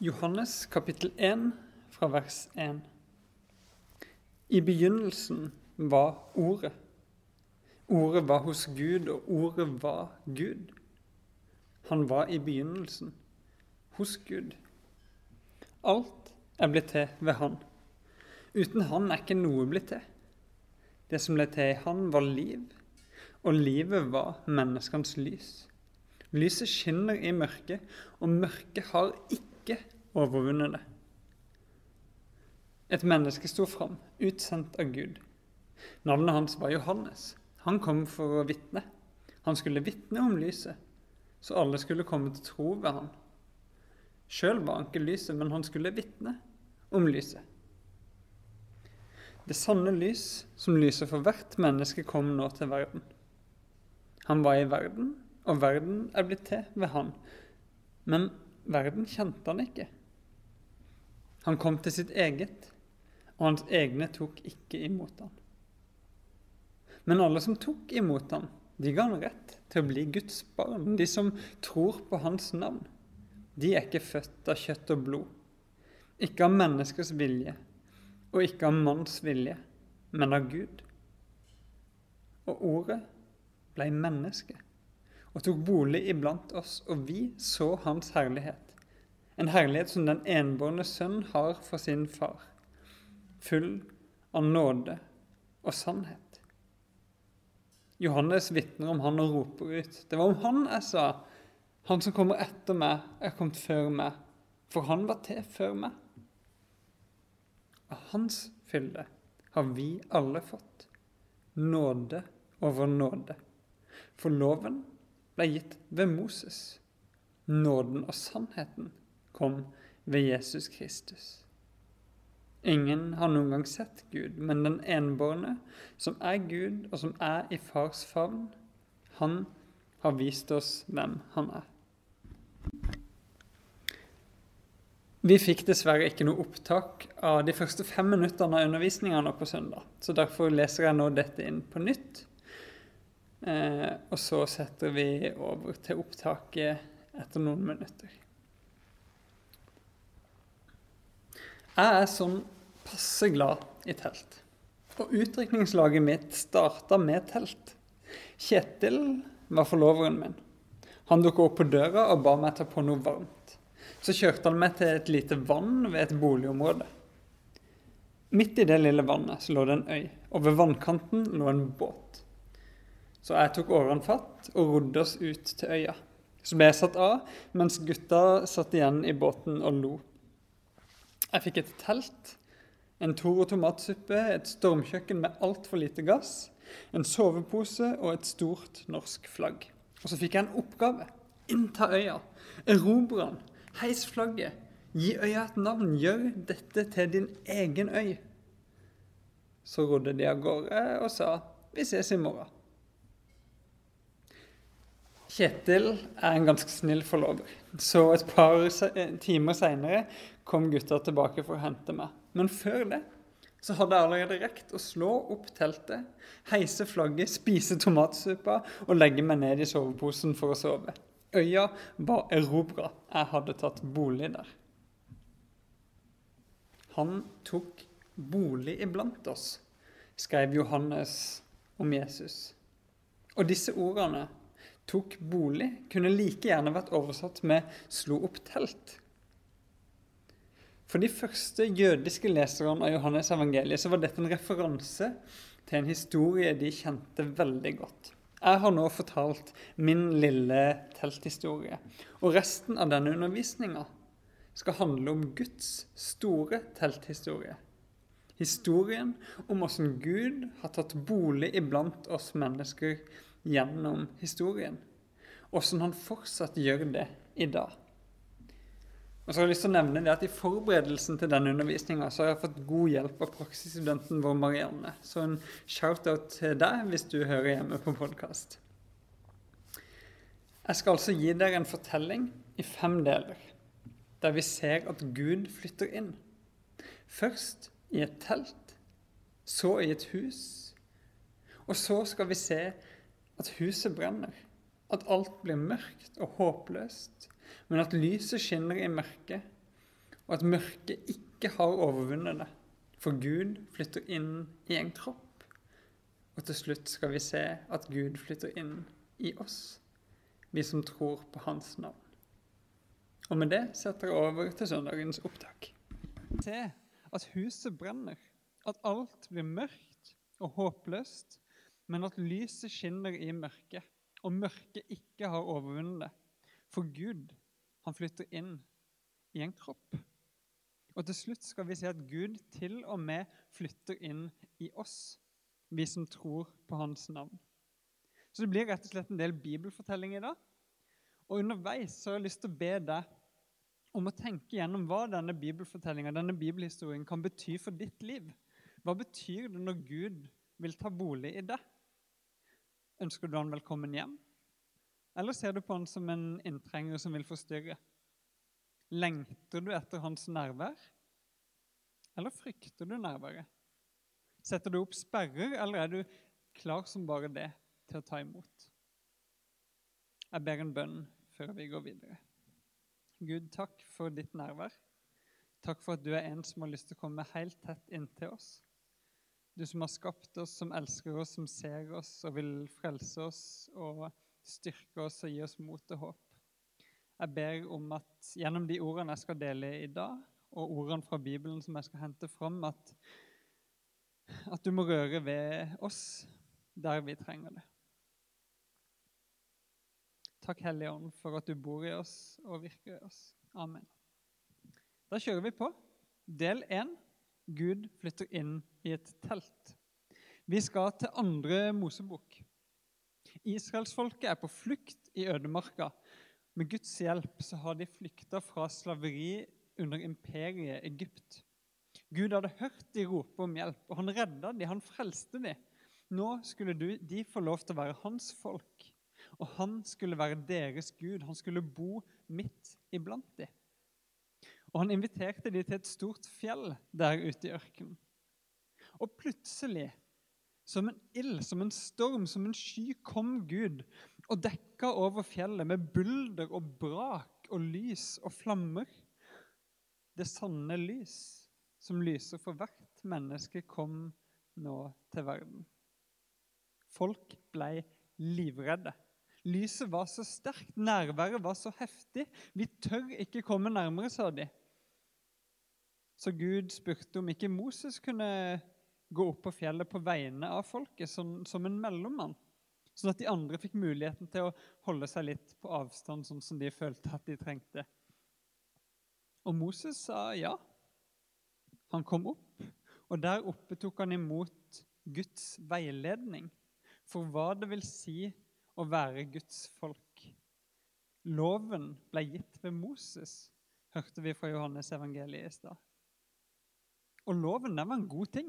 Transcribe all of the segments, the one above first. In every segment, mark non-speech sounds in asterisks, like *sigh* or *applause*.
Johannes kapittel 1 fra vers 1. I begynnelsen var Ordet. Ordet var hos Gud, og Ordet var Gud. Han var i begynnelsen hos Gud. Alt er blitt til ved Han. Uten Han er ikke noe blitt til. Det som ble til i Han, var liv, og livet var menneskenes lys. Lyset skinner i mørket, og mørket har ikke overvunnet det. Et menneske sto fram, utsendt av Gud. Navnet hans var Johannes. Han kom for å vitne. Han skulle vitne om lyset, så alle skulle komme til tro ved han. Sjøl var han ikke lyset, men han skulle vitne om lyset. Det sanne lys som lyser for hvert menneske, kom nå til verden. Han var i verden, og verden er blitt til ved han. Men verden kjente han ikke. Han kom til sitt eget, og hans egne tok ikke imot han. Men alle som tok imot ham, de ga han rett til å bli Guds barn. De som tror på hans navn. De er ikke født av kjøtt og blod, ikke av menneskers vilje og ikke av manns vilje, men av Gud. Og ordet blei menneske og tok bolig iblant oss, og vi så hans herlighet. En herlighet som den enbårne sønn har for sin far, full av nåde og sannhet. Johannes vitner om han og roper ut. Det var om han jeg sa. Han som kommer etter meg, er kommet før meg. For han var til før meg. Av hans fylde har vi alle fått. Nåde over nåde. For loven ble gitt ved Moses. Nåden og sannheten kom ved Jesus Kristus. Ingen har noen gang sett Gud, men den enbårne, som er Gud, og som er i fars favn, han har vist oss hvem han er. Vi fikk dessverre ikke noe opptak av de første fem minuttene av undervisninga på søndag, så derfor leser jeg nå dette inn på nytt. Eh, og så setter vi over til opptaket etter noen minutter. Jeg er sånn passe glad i telt. Og utdrikningslaget mitt starta med telt. Kjetil var forloveren min. Han dukka opp på døra og ba meg ta på noe varmt. Så kjørte han meg til et lite vann ved et boligområde. Midt i det lille vannet så lå det en øy, og ved vannkanten lå en båt. Så jeg tok årene fatt og rodde oss ut til øya. Så ble jeg satt av, mens gutta satt igjen i båten og lo. Jeg fikk et telt, en Toro tomatsuppe, et stormkjøkken med altfor lite gass, en sovepose og et stort norsk flagg. Og så fikk jeg en oppgave. Innta øya. Erobre den. Heis flagget. Gi øya et navn. Gjør dette til din egen øy. Så rodde de av gårde og sa vi ses i morgen. Kjetil er en ganske snill forlover, så et par timer seinere kom gutta tilbake for å hente meg. Men før det så hadde jeg allerede rekt å slå opp teltet, heise flagget, spise tomatsuppa og legge meg ned i soveposen for å sove. Øya var erobra. Jeg hadde tatt bolig der. Han tok bolig iblant oss, skrev Johannes om Jesus. Og disse ordene, tok bolig, kunne like gjerne vært oversatt med 'slo opp telt'. For de første jødiske leserne av Johannes evangeliet så var dette en referanse til en historie de kjente veldig godt. Jeg har nå fortalt min lille telthistorie, og resten av denne undervisninga skal handle om Guds store telthistorie. Historien om åssen Gud har tatt bolig iblant oss mennesker gjennom historien. Åssen han fortsatt gjør det i dag. Og så har jeg lyst til å nevne det at I forberedelsen til denne undervisninga har jeg fått god hjelp av praksisstudenten vår Marianne. Så en shout-out til deg hvis du hører hjemme på podkast. Jeg skal altså gi dere en fortelling i fem deler, der vi ser at Gud flytter inn. Først i et telt, så i et hus, og så skal vi se at huset brenner. At alt blir mørkt og håpløst men at lyset skinner i mørket, og at mørket ikke har overvunnet det. For Gud flytter inn i en kropp. Og til slutt skal vi se at Gud flytter inn i oss, vi som tror på Hans navn. Og med det setter jeg over til søndagens opptak. Se at huset brenner, at alt blir mørkt og håpløst, men at lyset skinner i mørket, og mørket ikke har overvunnet det. For Gud, han flytter inn i en kropp. Og til slutt skal vi se at Gud til og med flytter inn i oss, vi som tror på hans navn. Så det blir rett og slett en del bibelfortelling i dag. Og underveis så har jeg lyst til å be deg om å tenke gjennom hva denne bibelfortellinga, denne bibelhistorien, kan bety for ditt liv. Hva betyr det når Gud vil ta bolig i deg? Ønsker du han velkommen hjem? Eller ser du på han som en inntrenger som vil forstyrre? Lengter du etter hans nærvær? Eller frykter du nærværet? Setter du opp sperrer, eller er du klar som bare det til å ta imot? Jeg ber en bønn før vi går videre. Gud, takk for ditt nærvær. Takk for at du er en som har lyst til å komme helt tett inntil oss. Du som har skapt oss, som elsker oss, som ser oss og vil frelse oss og styrke oss og gi oss mot og håp. Jeg ber om at gjennom de ordene jeg skal dele i dag, og ordene fra Bibelen som jeg skal hente fram, at, at du må røre ved oss der vi trenger det. Takk, Hellige Ånd, for at du bor i oss og virker i oss. Amen. Da kjører vi på. Del én Gud flytter inn i et telt. Vi skal til andre Mosebok. Israelsfolket er på flukt i ødemarka. Med Guds hjelp så har de flykta fra slaveri under imperiet Egypt. Gud hadde hørt de rope om hjelp, og han redda de, han frelste de. Nå skulle de få lov til å være hans folk, og han skulle være deres Gud. Han skulle bo midt iblant dem. Og han inviterte dem til et stort fjell der ute i ørkenen. Og plutselig, som en ild, som en storm, som en sky, kom Gud og dekka over fjellet med bulder og brak og lys og flammer. Det sanne lys som lyser for hvert menneske, kom nå til verden. Folk ble livredde. Lyset var så sterkt, nærværet var så heftig. Vi tør ikke komme nærmere, sa de. Så Gud spurte om ikke Moses kunne gå opp på fjellet på vegne av folket som, som en mellommann, sånn at de andre fikk muligheten til å holde seg litt på avstand, sånn som de følte at de trengte. Og Moses sa ja. Han kom opp, og der oppe tok han imot Guds veiledning for hva det vil si å være Guds folk. Loven ble gitt ved Moses, hørte vi fra Johannes evangeliet i stad. Og loven den var en god ting.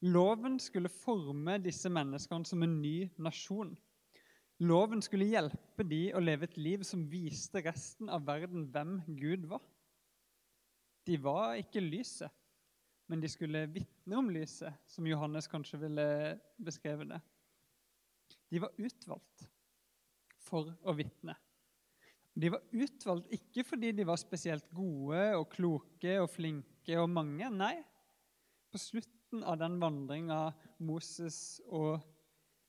Loven skulle forme disse menneskene som en ny nasjon. Loven skulle hjelpe de å leve et liv som viste resten av verden hvem Gud var. De var ikke lyset, men de skulle vitne om lyset, som Johannes kanskje ville beskrevet det. De var utvalgt for å vitne. De var utvalgt ikke fordi de var spesielt gode og kloke og flinke og mange. Nei, på slutten av den vandringa Moses og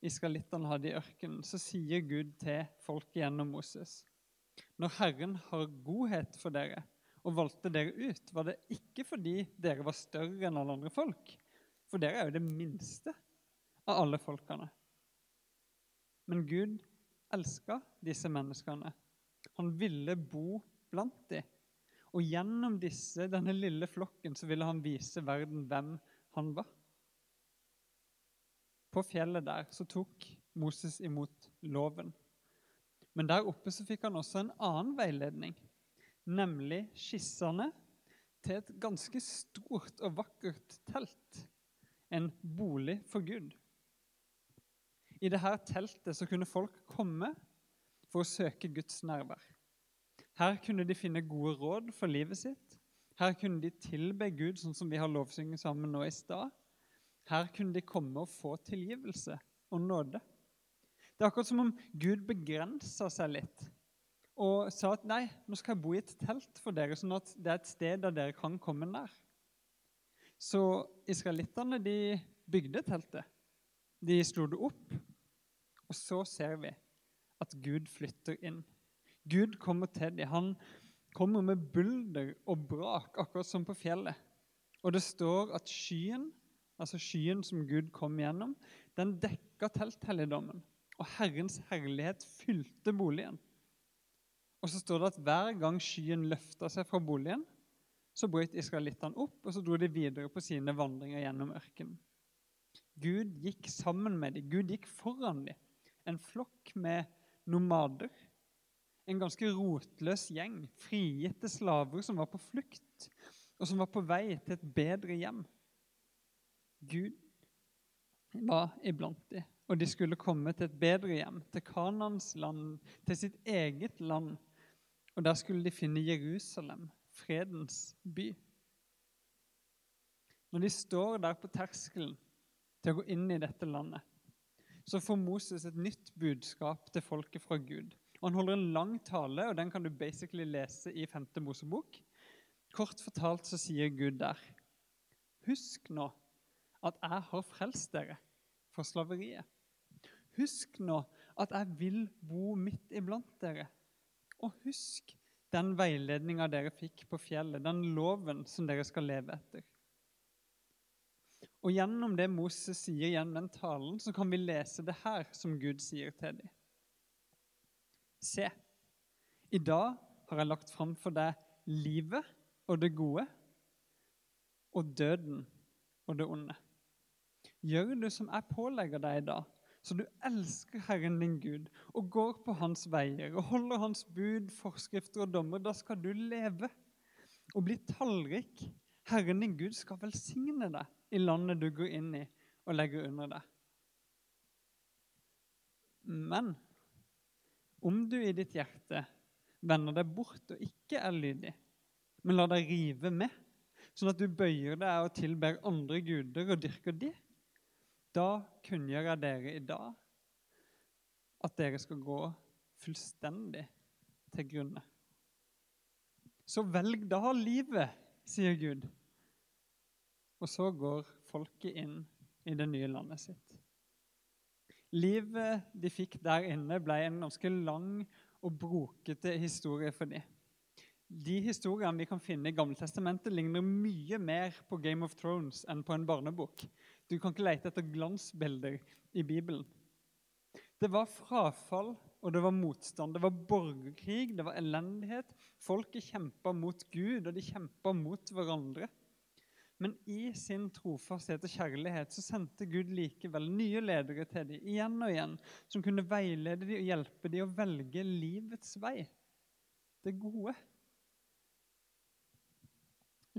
israelittene hadde i ørkenen, så sier Gud til folket gjennom Moses Når Herren har godhet for dere og valgte dere ut, var det ikke fordi dere var større enn alle andre folk, for dere er jo det minste av alle folkene. Men Gud elska disse menneskene han ville bo blant dem. Og gjennom disse, denne lille flokken så ville han vise verden hvem han var. På fjellet der så tok Moses imot loven. Men der oppe så fikk han også en annen veiledning, nemlig skissene til et ganske stort og vakkert telt. En bolig for Gud. I dette teltet så kunne folk komme for å søke Guds nærvær. Her kunne de finne gode råd for livet sitt. Her kunne de tilbe Gud, sånn som vi har lovsynget sammen nå i stad. Her kunne de komme og få tilgivelse og nåde. Det er akkurat som om Gud begrensa seg litt. og sa at nei, nå skal jeg bo i et telt for dere, sånn at det er et sted der dere kan komme nær. Så israelittene de bygde teltet. De slo det opp, og så ser vi at Gud flytter inn. Gud kommer til dem. Han kommer med bulder og brak, akkurat som på fjellet. Og det står at skyen, altså skyen som Gud kom gjennom, den dekka telthelligdommen. Og Herrens herlighet fylte boligen. Og så står det at hver gang skyen løfta seg fra boligen, så brøt israelittene opp, og så dro de videre på sine vandringer gjennom ørkenen. Gud gikk sammen med dem. Gud gikk foran dem. En flokk med nomader. En ganske rotløs gjeng, frigitte slaver som var på flukt, og som var på vei til et bedre hjem. Gud var iblant dem, og de skulle komme til et bedre hjem, til Kanans land, til sitt eget land. Og der skulle de finne Jerusalem, fredens by. Når de står der på terskelen til å gå inn i dette landet, så får Moses et nytt budskap til folket fra Gud. Og Han holder en lang tale, og den kan du basically lese i 5. Mosebok. Kort fortalt så sier Gud der Husk nå at jeg har frelst dere fra slaveriet. Husk nå at jeg vil bo midt iblant dere. Og husk den veiledninga dere fikk på fjellet, den loven som dere skal leve etter. Og Gjennom det Moses sier gjennom den talen, så kan vi lese det her som Gud sier til dem. Se, i dag har jeg lagt fram for deg livet og det gode, og døden og det onde. Gjør du som jeg pålegger deg i dag, så du elsker Herren din Gud og går på hans veier og holder hans bud, forskrifter og dommer, da skal du leve og bli tallrik. Herren din Gud skal velsigne deg i landet du går inn i og legger under deg. Men om du i ditt hjerte vender deg bort og ikke er lydig, men lar deg rive med, sånn at du bøyer deg og tilber andre guder og dyrker de, da kunngjør jeg dere i dag at dere skal gå fullstendig til grunne. Så velg da livet, sier Gud. Og så går folket inn i det nye landet sitt. Livet de fikk der inne, ble en ganske lang og brokete historie for dem. De historiene vi kan finne i Gammeltestamentet, ligner mye mer på Game of Thrones enn på en barnebok. Du kan ikke lete etter glansbilder i Bibelen. Det var frafall, og det var motstand. Det var borgerkrig, det var elendighet. Folket kjempa mot Gud, og de kjempa mot hverandre. Men i sin trofasthet og kjærlighet så sendte Gud likevel nye ledere til dem igjen og igjen, som kunne veilede dem og hjelpe dem å velge livets vei, det gode.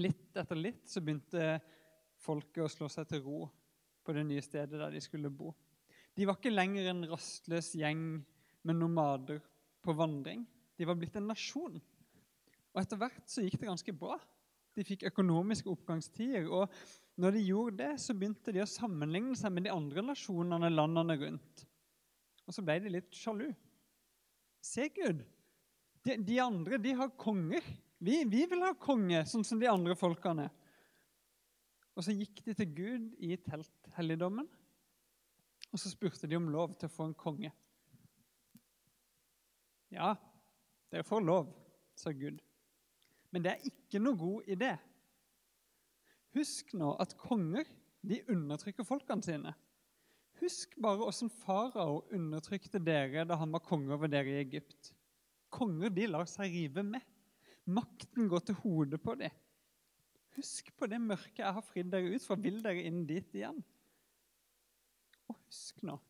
Litt etter litt så begynte folket å slå seg til ro på det nye stedet der de skulle bo. De var ikke lenger en rastløs gjeng med nomader på vandring. De var blitt en nasjon. Og etter hvert så gikk det ganske bra. De fikk økonomiske oppgangstider. Og når de gjorde det, så begynte de å sammenligne seg med de andre nasjonene landene rundt. Og så ble de litt sjalu. Se, Gud, de, de andre de har konger. Vi, vi, vil ha konge, sånn som de andre folkene. Og så gikk de til Gud i telthelligdommen, og så spurte de om lov til å få en konge. Ja, dere får lov, sa Gud. Men det er ikke noe god idé. Husk nå at konger de undertrykker folkene sine. Husk bare åssen farao undertrykte dere da han var konge over dere i Egypt. Konger de lar seg rive med. Makten går til hodet på dem. Husk på det mørket jeg har fridd dere ut fra. Vil dere inn dit igjen? Og husk nå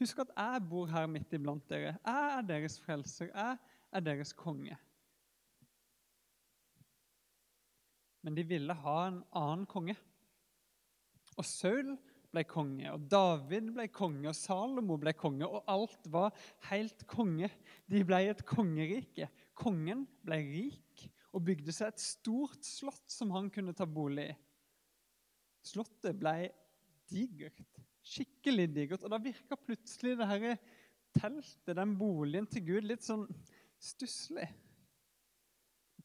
Husk at jeg bor her midt iblant dere. Jeg er deres frelser. Jeg er deres konge. Men de ville ha en annen konge. Og Saul ble konge, og David ble konge, og Salomo ble konge, og alt var helt konge. De ble et kongerike. Kongen ble rik og bygde seg et stort slott som han kunne ta bolig i. Slottet ble digert, skikkelig digert, og da virka plutselig det her teltet, den boligen til Gud, litt sånn stusslig.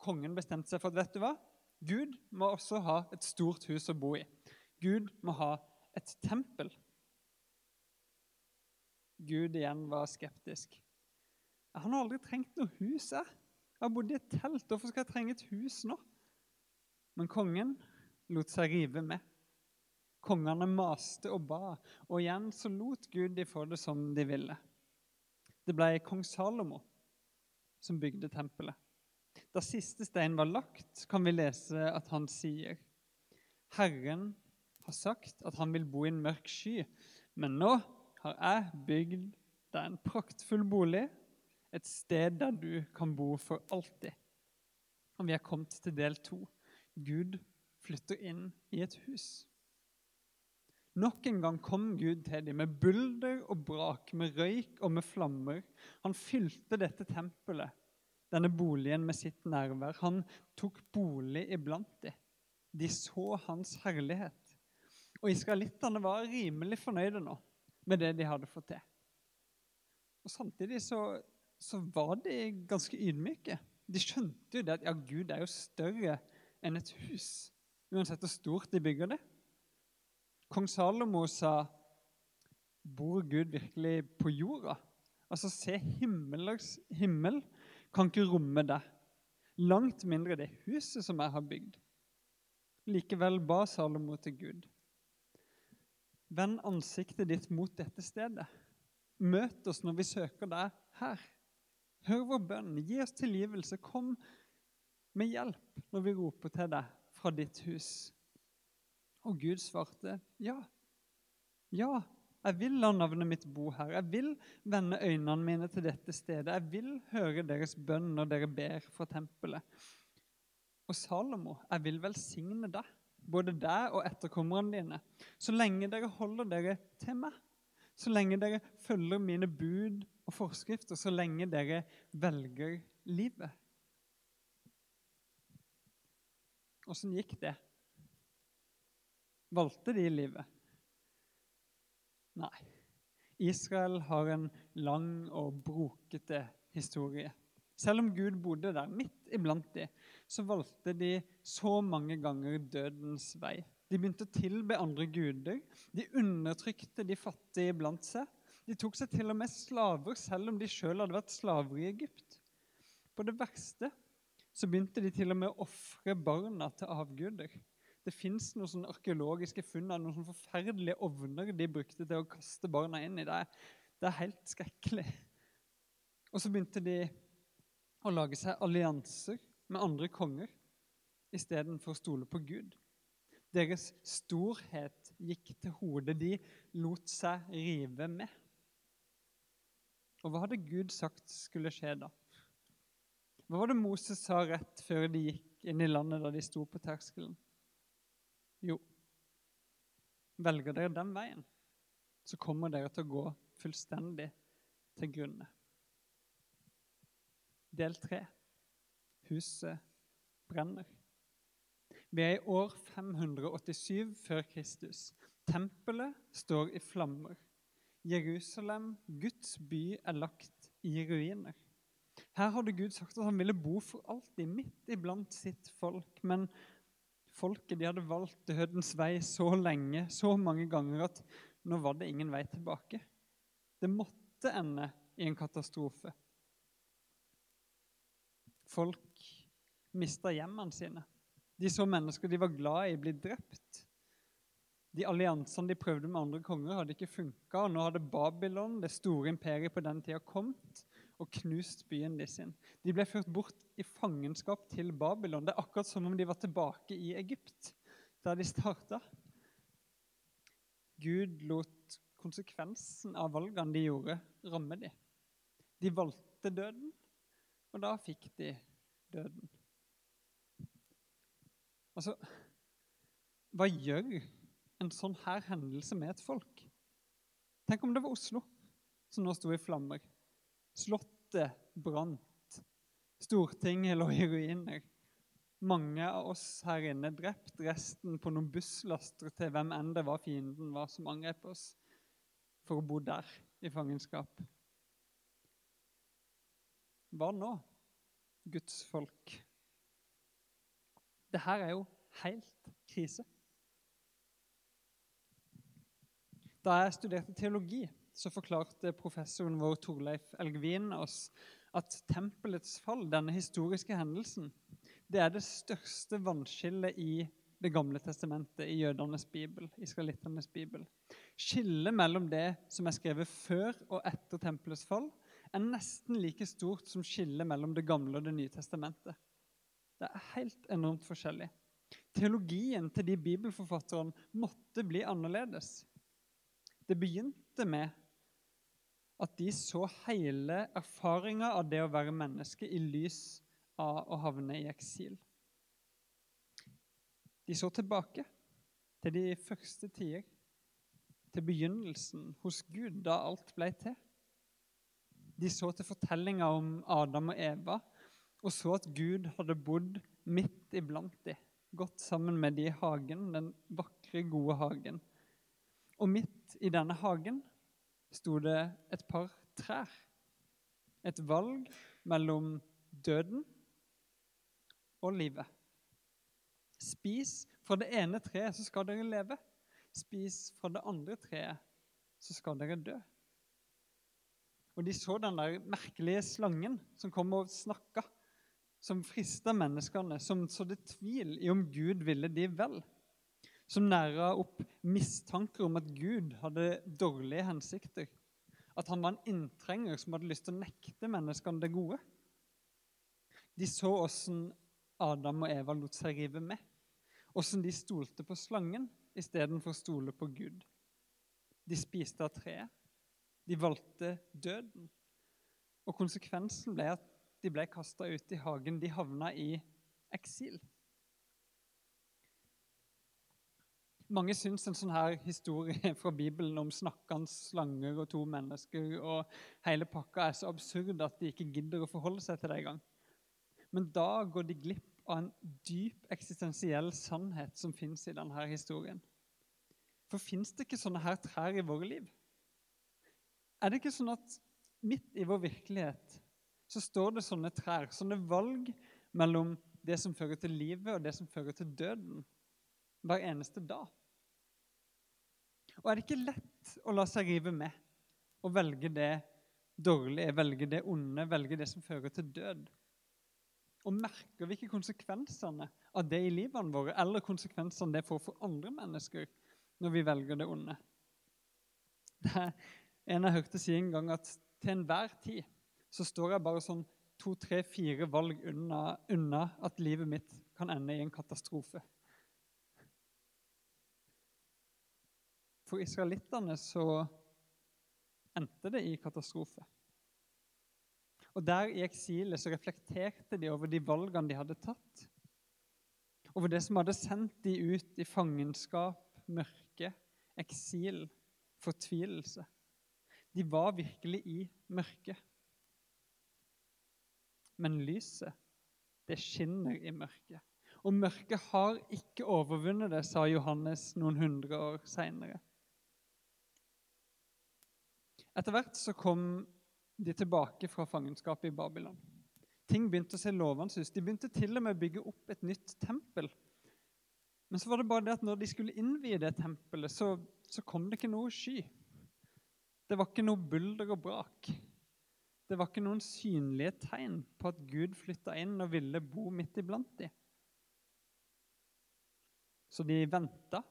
Kongen bestemte seg for at vet du hva? Gud må også ha et stort hus å bo i. Gud må ha et tempel. Gud igjen var skeptisk. Han har aldri trengt noe hus. Jeg, har bodd i et telt. Hvorfor skal jeg trenge et hus nå? Men kongen lot seg rive med. Kongene maste og ba, og igjen så lot Gud de få det som de ville. Det ble kong Salomo som bygde tempelet. Da siste stein var lagt, kan vi lese at han sier Herren har sagt at han vil bo i en mørk sky, men nå har jeg bygd deg en praktfull bolig, et sted der du kan bo for alltid. Og vi er kommet til del to. Gud flytter inn i et hus. Nok en gang kom Gud til dem med bulder og brak, med røyk og med flammer. Han fylte dette tempelet, denne boligen, med sitt nærvær. Han tok bolig iblant dem. De så hans herlighet. Og israelittene var rimelig fornøyde nå med det de hadde fått til. Og Samtidig så, så var de ganske ydmyke. De skjønte jo det at ja, Gud er jo større enn et hus, uansett hvor stort de bygger det. Kong Salomo sa Bor Gud virkelig på jorda? Altså, se himmel, himmel kan ikke romme det. Langt mindre det huset som jeg har bygd. Likevel ba Salomo til Gud. Vend ansiktet ditt mot dette stedet. Møt oss når vi søker deg her. Hør vår bønn. Gi oss tilgivelse. Kom med hjelp når vi roper til deg fra ditt hus. Og Gud svarte, ja. Ja, jeg vil la navnet mitt bo her. Jeg vil vende øynene mine til dette stedet. Jeg vil høre deres bønn når dere ber fra tempelet. Og Salomo, jeg vil velsigne deg, både deg og etterkommerne dine, så lenge dere holder dere til meg. Så lenge dere følger mine bud og forskrifter, så lenge dere velger livet. Åssen gikk det? Valgte de livet? Nei. Israel har en lang og brokete historie. Selv om Gud bodde der midt iblant de, så valgte de så mange ganger dødens vei. De begynte å tilbe andre guder. De undertrykte de fattige iblant seg. De tok seg til og med slaver, selv om de sjøl hadde vært slaver i Egypt. På det verste så begynte de til og med å ofre barna til avguder. Det fins noen sånne arkeologiske funn av noen sånne forferdelige ovner de brukte til å kaste barna inn i. Det det er helt skrekkelig. Og så begynte de å lage seg allianser med andre konger istedenfor å stole på Gud. Deres storhet gikk til hodet. De lot seg rive med. Og hva hadde Gud sagt skulle skje da? Hva var det Moses sa rett før de gikk inn i landet da de sto på terskelen? Jo, velger dere den veien, så kommer dere til å gå fullstendig til grunne. Del tre. Huset brenner. Vi er i år 587 før Kristus. Tempelet står i flammer. Jerusalem, Guds by, er lagt i ruiner. Her hadde Gud sagt at han ville bo for alltid, midt iblant sitt folk. Men folket de hadde valgt dødens vei så lenge, så mange ganger, at nå var det ingen vei tilbake. Det måtte ende i en katastrofe. Folk mista hjemmene sine. De så mennesker de var glad i, bli drept. De alliansene de prøvde med andre konger, hadde ikke funka. Nå hadde Babylon, det store imperiet på den tida, kommet og knust byen de sin. De ble ført bort i fangenskap til Babylon. Det er akkurat som om de var tilbake i Egypt, der de starta. Gud lot konsekvensen av valgene de gjorde, ramme dem. De valgte døden, og da fikk de døden. Altså, hva gjør en sånn her hendelse med et folk. Tenk om det var Oslo som nå sto i flammer. Slottet brant. Stortinget lå i ruiner. Mange av oss her inne drept, resten på noen busslaster til hvem enn det var fienden var som angrep oss, for å bo der i fangenskap. Hva nå, Guds folk? Det her er jo helt krise. Da jeg studerte teologi, så forklarte professoren vår Torleif Elgvin oss at tempelets fall, denne historiske hendelsen, det er det største vannskillet i Det gamle testamentet, i jødenes bibel, israelittenes bibel. Skillet mellom det som er skrevet før og etter tempelets fall, er nesten like stort som skillet mellom Det gamle og Det nye testamentet. Det er helt enormt forskjellig. Teologien til de bibelforfatterne måtte bli annerledes. Det begynte med at de så hele erfaringa av det å være menneske i lys av å havne i eksil. De så tilbake til de første tider, til begynnelsen hos Gud, da alt ble til. De så til fortellinga om Adam og Eva og så at Gud hadde bodd midt iblant dem, gått sammen med de i hagen, den vakre, gode hagen. Og midt i denne hagen sto det et par trær. Et valg mellom døden og livet. Spis fra det ene treet, så skal dere leve. Spis fra det andre treet, så skal dere dø. Og de så den der merkelige slangen som kom og snakka, som frista menneskene, som sådde tvil i om Gud ville de vel som næra opp mistanker om at Gud hadde dårlige hensikter. At han var en inntrenger som hadde lyst til å nekte menneskene det gode. De så åssen Adam og Eva lot seg rive med. Åssen de stolte på slangen istedenfor å stole på Gud. De spiste av treet. De valgte døden. Og konsekvensen ble at de ble kasta ut i hagen. De havna i eksil. Mange syns en sånn her historie *laughs* fra Bibelen om snakkende slanger og to mennesker og hele pakka er så absurd at de ikke gidder å forholde seg til det engang. Men da går de glipp av en dyp eksistensiell sannhet som fins i denne historien. For fins det ikke sånne her trær i våre liv? Er det ikke sånn at midt i vår virkelighet så står det sånne trær, sånne valg mellom det som fører til livet, og det som fører til døden? Hver eneste dag. Og er det ikke lett å la seg rive med og velge det dårlige, velge det onde, velge det som fører til død? Og merker vi ikke konsekvensene av det i livene våre, eller konsekvensene det får for andre mennesker når vi velger det onde? Det er en jeg hørte si en gang at til enhver tid så står jeg bare sånn to, tre, fire valg unna, unna at livet mitt kan ende i en katastrofe. For israelittene så endte det i katastrofe. Og Der i eksilet så reflekterte de over de valgene de hadde tatt. Over det som hadde sendt de ut i fangenskap, mørke, eksil, fortvilelse. De var virkelig i mørket. Men lyset, det skinner i mørket. Og mørket har ikke overvunnet det, sa Johannes noen hundre år seinere. Etter hvert så kom de tilbake fra fangenskapet i Babylon. Ting begynte å se lovende ut. De begynte til og med å bygge opp et nytt tempel. Men så var det bare det at når de skulle innvie det tempelet, så, så kom det ikke noe sky. Det var ikke noe bulder og brak. Det var ikke noen synlige tegn på at Gud flytta inn og ville bo midt iblant dem. Så de venta,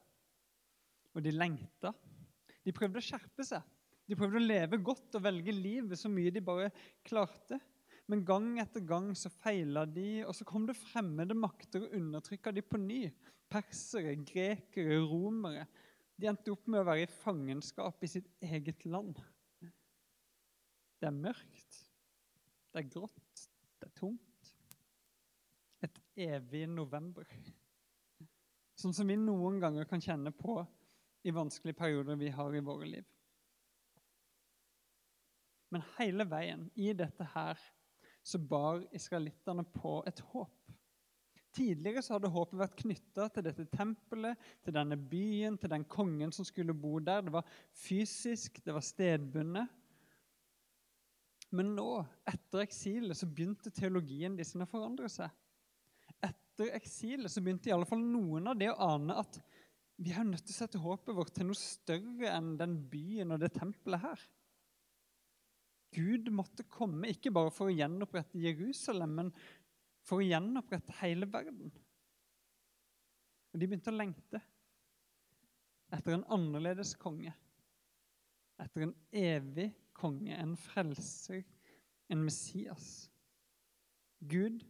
og de lengta. De prøvde å skjerpe seg. De prøvde å leve godt og velge livet så mye de bare klarte. Men gang etter gang så feila de, og så kom det fremmede makter og undertrykka de på ny. Persere, grekere, romere. De endte opp med å være i fangenskap i sitt eget land. Det er mørkt, det er grått, det er tomt. Et evig november. Sånn som vi noen ganger kan kjenne på i vanskelige perioder vi har i våre liv. Men hele veien i dette her så bar israelittene på et håp. Tidligere så hadde håpet vært knytta til dette tempelet, til denne byen, til den kongen som skulle bo der. Det var fysisk, det var stedbundet. Men nå, etter eksilet, så begynte teologien de å forandre seg. Etter eksilet så begynte i alle fall noen av de å ane at vi er nødt til å sette håpet vårt til noe større enn den byen og det tempelet her. Gud måtte komme ikke bare for å gjenopprette Jerusalem, men for å gjenopprette hele verden. Og De begynte å lengte etter en annerledes konge. Etter en evig konge, en frelser, en Messias. Gud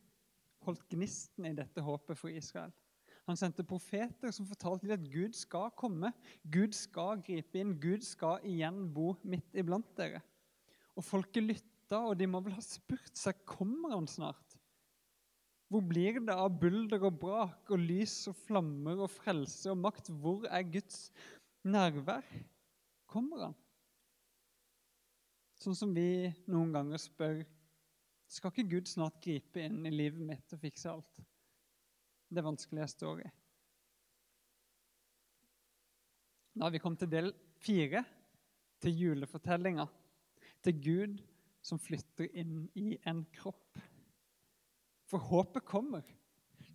holdt gnisten i dette håpet for Israel. Han sendte profeter som fortalte at Gud skal komme. Gud skal gripe inn. Gud skal igjen bo midt iblant dere. Og folket lytta, og de må vel ha spurt seg kommer han snart. Hvor blir det av bulder og brak og lys og flammer og frelse og makt? Hvor er Guds nærvær? Kommer han? Sånn som vi noen ganger spør skal ikke Gud snart gripe inn i livet mitt og fikse alt? Det vanskelige jeg står i. Da har vi kommet til del fire, til julefortellinga. Til Gud som flytter inn i en kropp. For håpet kommer.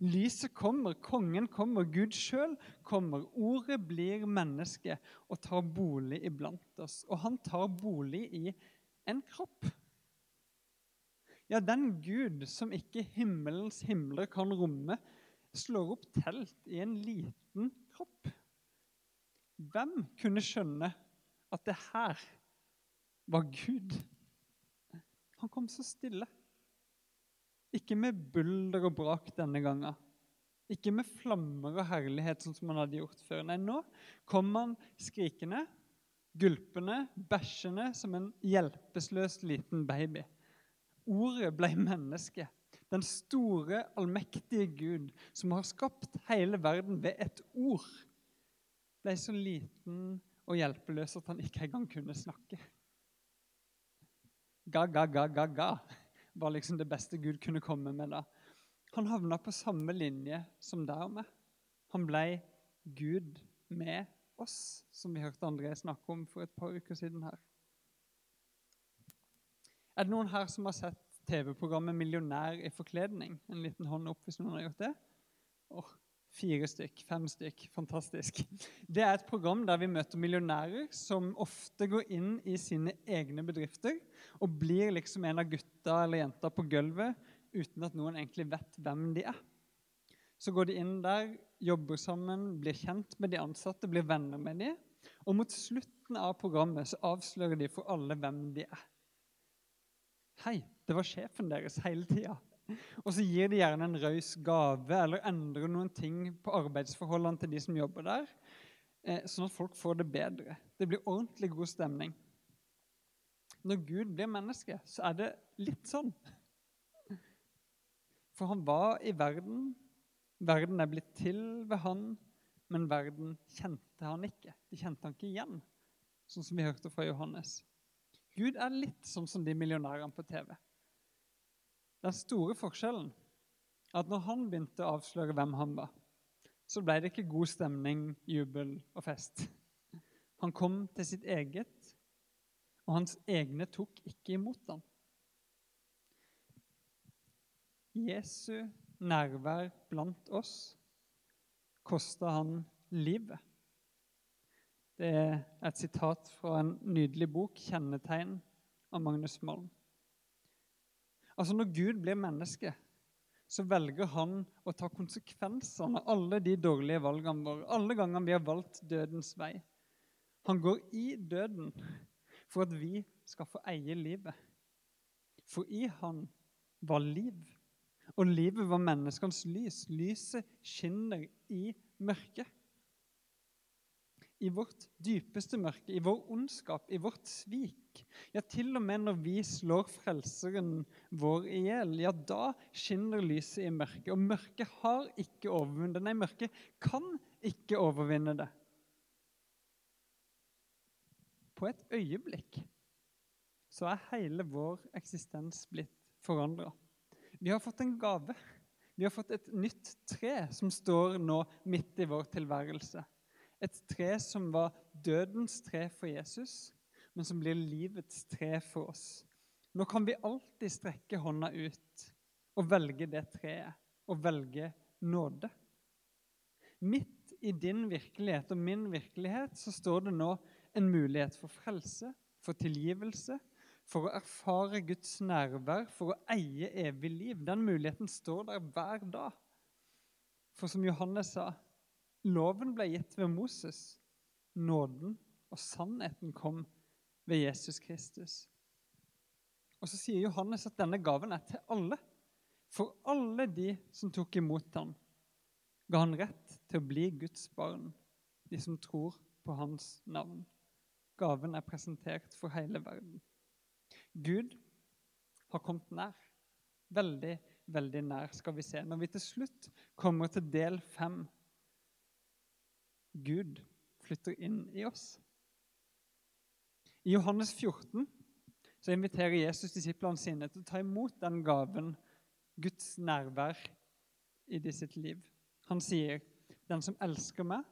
Lyset kommer, kongen kommer, Gud sjøl kommer. Ordet blir menneske og tar bolig iblant oss. Og han tar bolig i en kropp. Ja, den Gud som ikke himmelens himler kan romme, slår opp telt i en liten kropp. Hvem kunne skjønne at det her var Gud? Han kom så stille. Ikke med bulder og brak denne gangen. Ikke med flammer og herlighet, sånn som han hadde gjort før. Nei, nå kom han skrikende, gulpende, bæsjende som en hjelpeløs liten baby. Ordet ble menneske. Den store, allmektige Gud, som har skapt hele verden ved et ord, ble så liten og hjelpeløs at han ikke engang kunne snakke. Ga, ga, ga, ga, ga var liksom det beste Gud kunne komme med da. Han havna på samme linje som deg og meg. Han ble Gud med oss, som vi hørte André snakke om for et par uker siden her. Er det noen her som har sett TV-programmet 'Millionær i forkledning'? En liten hånd opp hvis noen har gjort det. Oh, fire stykk, fem stykk. Fantastisk. Det er et program der vi møter millionærer som ofte går inn i sine egne bedrifter og blir liksom en av gutta eller jenta på gulvet uten at noen egentlig vet hvem de er. Så går de inn der, jobber sammen, blir kjent med de ansatte, blir venner med de. Og mot slutten av programmet så avslører de for alle hvem de er. Hei, det var sjefen deres hele tida. Og så gir de gjerne en raus gave eller endrer noen ting på arbeidsforholdene til de som jobber der, eh, sånn at folk får det bedre. Det blir ordentlig god stemning. Når Gud blir menneske, så er det litt sånn. For han var i verden, verden er blitt til ved han, men verden kjente han ikke. De kjente han ikke igjen, sånn som vi hørte fra Johannes. Gud er litt sånn som de millionærene på TV. Den store forskjellen er at når han begynte å avsløre hvem han var, så ble det ikke god stemning, jubel og fest. Han kom til sitt eget, og hans egne tok ikke imot ham. Jesu nærvær blant oss kosta han livet. Det er et sitat fra en nydelig bok, 'Kjennetegn', av Magnus Malm. Altså Når Gud blir menneske, så velger han å ta konsekvensene av alle de dårlige valgene våre. Alle gangene vi har valgt dødens vei. Han går i døden for at vi skal få eie livet. For i han var liv, og livet var menneskenes lys. Lyset skinner i mørket i vårt dypeste mørke, i vår ondskap, i vårt svik. Ja, til og med når vi slår Frelseren vår i hjel, ja, da skinner lyset i mørket. Og mørket har ikke overvunnet det. Nei, mørket kan ikke overvinne det. På et øyeblikk så er hele vår eksistens blitt forandra. Vi har fått en gave. Vi har fått et nytt tre som står nå midt i vår tilværelse. Et tre som var dødens tre for Jesus, men som blir livets tre for oss. Nå kan vi alltid strekke hånda ut og velge det treet og velge nåde. Midt i din virkelighet og min virkelighet så står det nå en mulighet for frelse, for tilgivelse, for å erfare Guds nærvær, for å eie evig liv. Den muligheten står der hver dag. For som Johannes sa, loven ble gitt ved Moses. Nåden og sannheten kom ved Jesus Kristus. Og så sier Johannes at denne gaven er til alle. For alle de som tok imot ham, ga han rett til å bli Guds barn, de som tror på hans navn. Gaven er presentert for hele verden. Gud har kommet nær. Veldig, veldig nær, skal vi se. Når vi til slutt kommer til del fem Gud flytter inn i oss. I Johannes 14 så inviterer Jesus disiplene sine til å ta imot den gaven, Guds nærvær, i de sitt liv. Han sier, 'Den som elsker meg,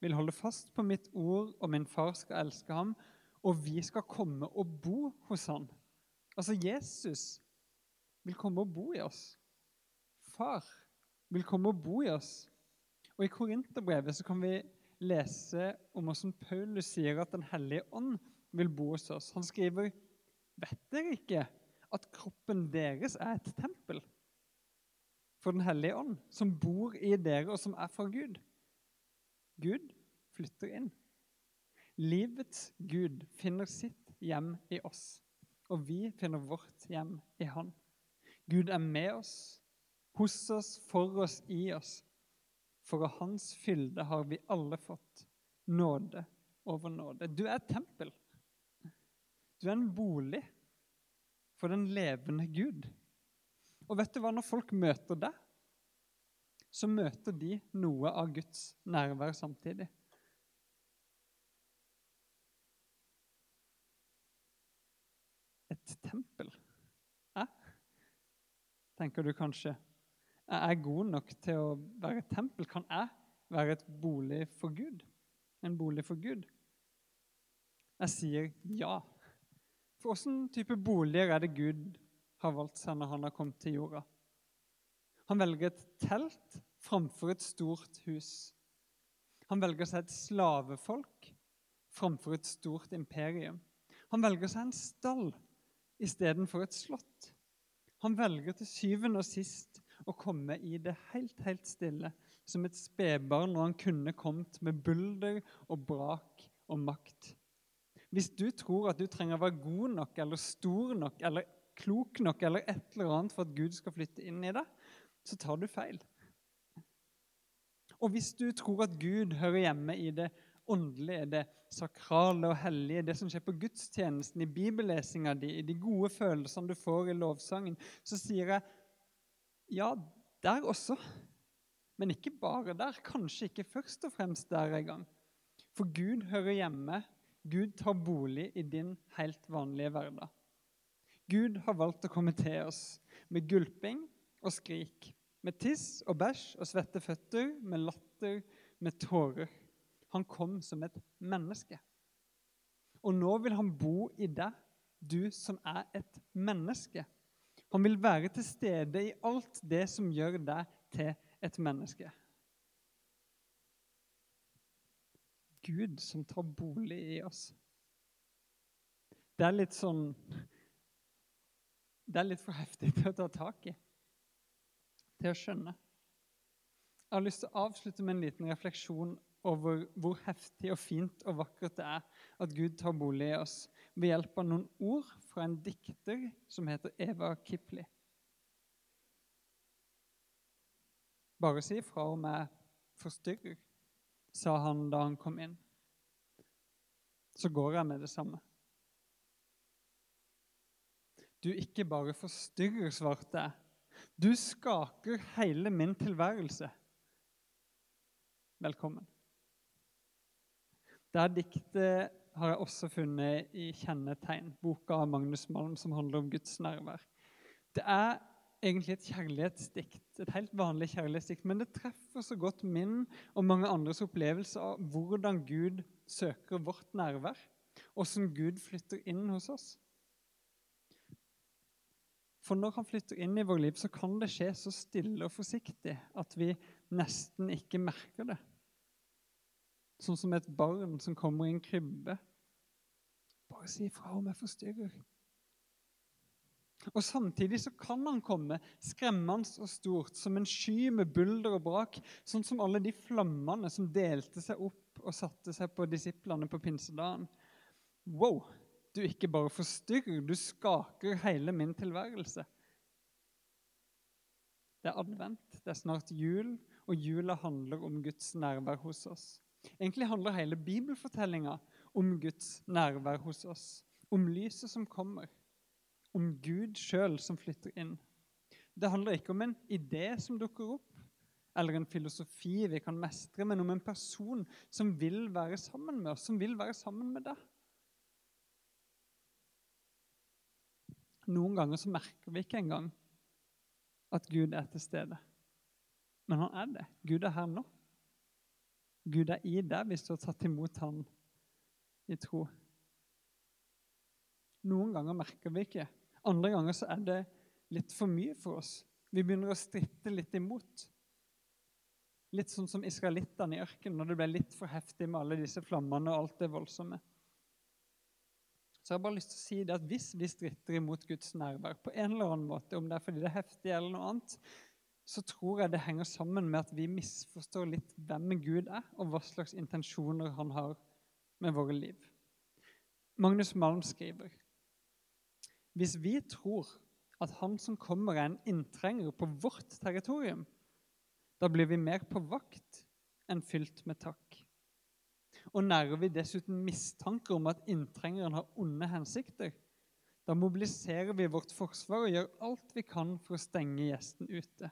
vil holde fast på mitt ord, og min far skal elske ham.' 'Og vi skal komme og bo hos han.' Altså, Jesus vil komme og bo i oss. Far vil komme og bo i oss. Og I Korinterbrevet så kan vi lese om hvordan Paulus sier at Den hellige ånd vil bo hos oss. Han skriver, 'Vet dere ikke at kroppen deres er et tempel?' For Den hellige ånd, som bor i dere, og som er fra Gud. Gud flytter inn. Livets Gud finner sitt hjem i oss, og vi finner vårt hjem i Han. Gud er med oss, hos oss, for oss, i oss. For av Hans fylde har vi alle fått nåde over nåde. Du er et tempel. Du er en bolig for den levende Gud. Og vet du hva, når folk møter deg, så møter de noe av Guds nærvær samtidig. Et tempel? Hæ? tenker du kanskje. Jeg er god nok til å være et tempel. Kan jeg være et bolig for Gud? En bolig for Gud? Jeg sier ja. For åssen type boliger er det Gud har valgt seg når han har kommet til jorda. Han velger et telt framfor et stort hus. Han velger seg et slavefolk framfor et stort imperium. Han velger seg en stall istedenfor et slott. Han velger til syvende og sist å komme i det helt, helt stille, som et spedbarn når han kunne kommet med bulder og brak og makt. Hvis du tror at du trenger å være god nok eller stor nok eller klok nok eller et eller annet for at Gud skal flytte inn i deg, så tar du feil. Og hvis du tror at Gud hører hjemme i det åndelige, det sakrale og hellige, det som skjer på gudstjenesten, i bibellesinga di, i de gode følelsene du får i lovsangen, så sier jeg ja, der også. Men ikke bare der. Kanskje ikke først og fremst der engang. For Gud hører hjemme. Gud tar bolig i din helt vanlige hverdag. Gud har valgt å komme til oss med gulping og skrik, med tiss og bæsj og svette føtter, med latter, med tårer. Han kom som et menneske. Og nå vil han bo i deg, du som er et menneske. Han vil være til stede i alt det som gjør deg til et menneske. Gud som tar bolig i oss. Det er litt sånn det er litt for heftig til å ta tak i, til å skjønne. Jeg har lyst til å avslutte med en liten refleksjon over hvor heftig og fint og vakkert det er at Gud tar bolig i oss ved hjelp av noen ord fra en dikter som heter Eva Kipli. Bare si fra om jeg forstyrrer, sa han da han kom inn. Så går jeg med det samme. Du ikke bare forstyrrer, svarte jeg. Du skaker hele min tilværelse. Velkommen. Det diktet har jeg også funnet i Kjennetegn, boka av Magnus Malm som handler om Guds nærvær. Det er egentlig et kjærlighetsdikt, et helt vanlig kjærlighetsdikt, men det treffer så godt min og mange andres opplevelse av hvordan Gud søker vårt nærvær, hvordan Gud flytter inn hos oss. For når han flytter inn i vår liv, så kan det skje så stille og forsiktig at vi nesten ikke merker det. Sånn som et barn som kommer i en krybbe. Bare si ifra om jeg forstyrrer. Og Samtidig så kan han komme skremmende og stort, som en sky med bulder og brak, sånn som alle de flammene som delte seg opp og satte seg på disiplene på pinsedagen. Wow! Du ikke bare forstyrrer, du skaker hele min tilværelse. Det er advent, det er snart jul, og jula handler om Guds nærvær hos oss. Egentlig handler hele bibelfortellinga om Guds nærvær hos oss, om lyset som kommer, om Gud sjøl som flytter inn. Det handler ikke om en idé som dukker opp, eller en filosofi vi kan mestre, men om en person som vil være sammen med oss, som vil være sammen med deg. Noen ganger så merker vi ikke engang at Gud er til stede. Men han er det. Gud er her nå. Gud er i deg hvis du har tatt imot han i tro. Noen ganger merker vi ikke. Andre ganger så er det litt for mye for oss. Vi begynner å stritte litt imot. Litt sånn som israelittene i ørkenen, når det ble litt for heftig med alle disse flammene og alt det voldsomme. Så jeg har bare lyst til å si det at Hvis vi stritter imot Guds nærvær på en eller annen måte, om det er fordi det er heftig eller noe annet, så tror jeg det henger sammen med at vi misforstår litt hvem Gud er, og hva slags intensjoner han har med våre liv. Magnus Malm skriver hvis vi tror at han som kommer, er en inntrenger på vårt territorium, da blir vi mer på vakt enn fylt med takk. Og nærer vi dessuten mistanker om at inntrengeren har onde hensikter, da mobiliserer vi vårt forsvar og gjør alt vi kan for å stenge gjesten ute.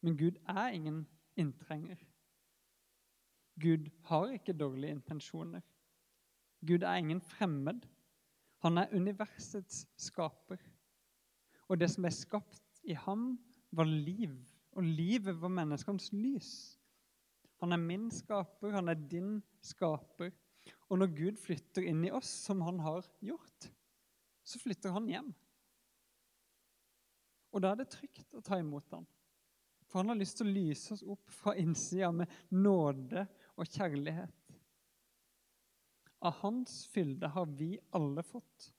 Men Gud er ingen inntrenger. Gud har ikke dårlige intensjoner. Gud er ingen fremmed. Han er universets skaper. Og det som er skapt i ham, var liv og livet var menneskenes lys. Han er min skaper, han er din skaper. Og når Gud flytter inn i oss, som han har gjort, så flytter han hjem. Og da er det trygt å ta imot ham. For han har lyst til å lyse oss opp fra innsida med nåde og kjærlighet. Av hans fylde har vi alle fått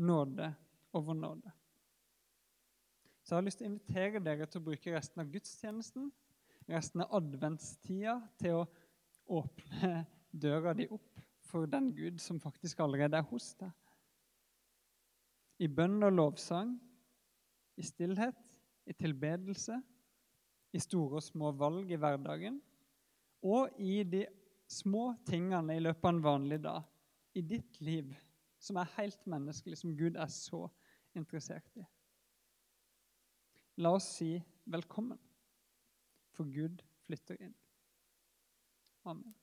nåde over nåde. Så jeg har lyst til å invitere dere til å bruke resten av gudstjenesten, resten av adventstida, til å åpne døra di opp for den Gud som faktisk allerede er hos deg. I bønn og lovsang, i stillhet, i tilbedelse, i store og små valg i hverdagen, og i de små tingene i løpet av en vanlig dag, i ditt liv, som er helt menneskelig, som Gud er så interessert i. La oss si velkommen, for Gud flytter inn. Amen.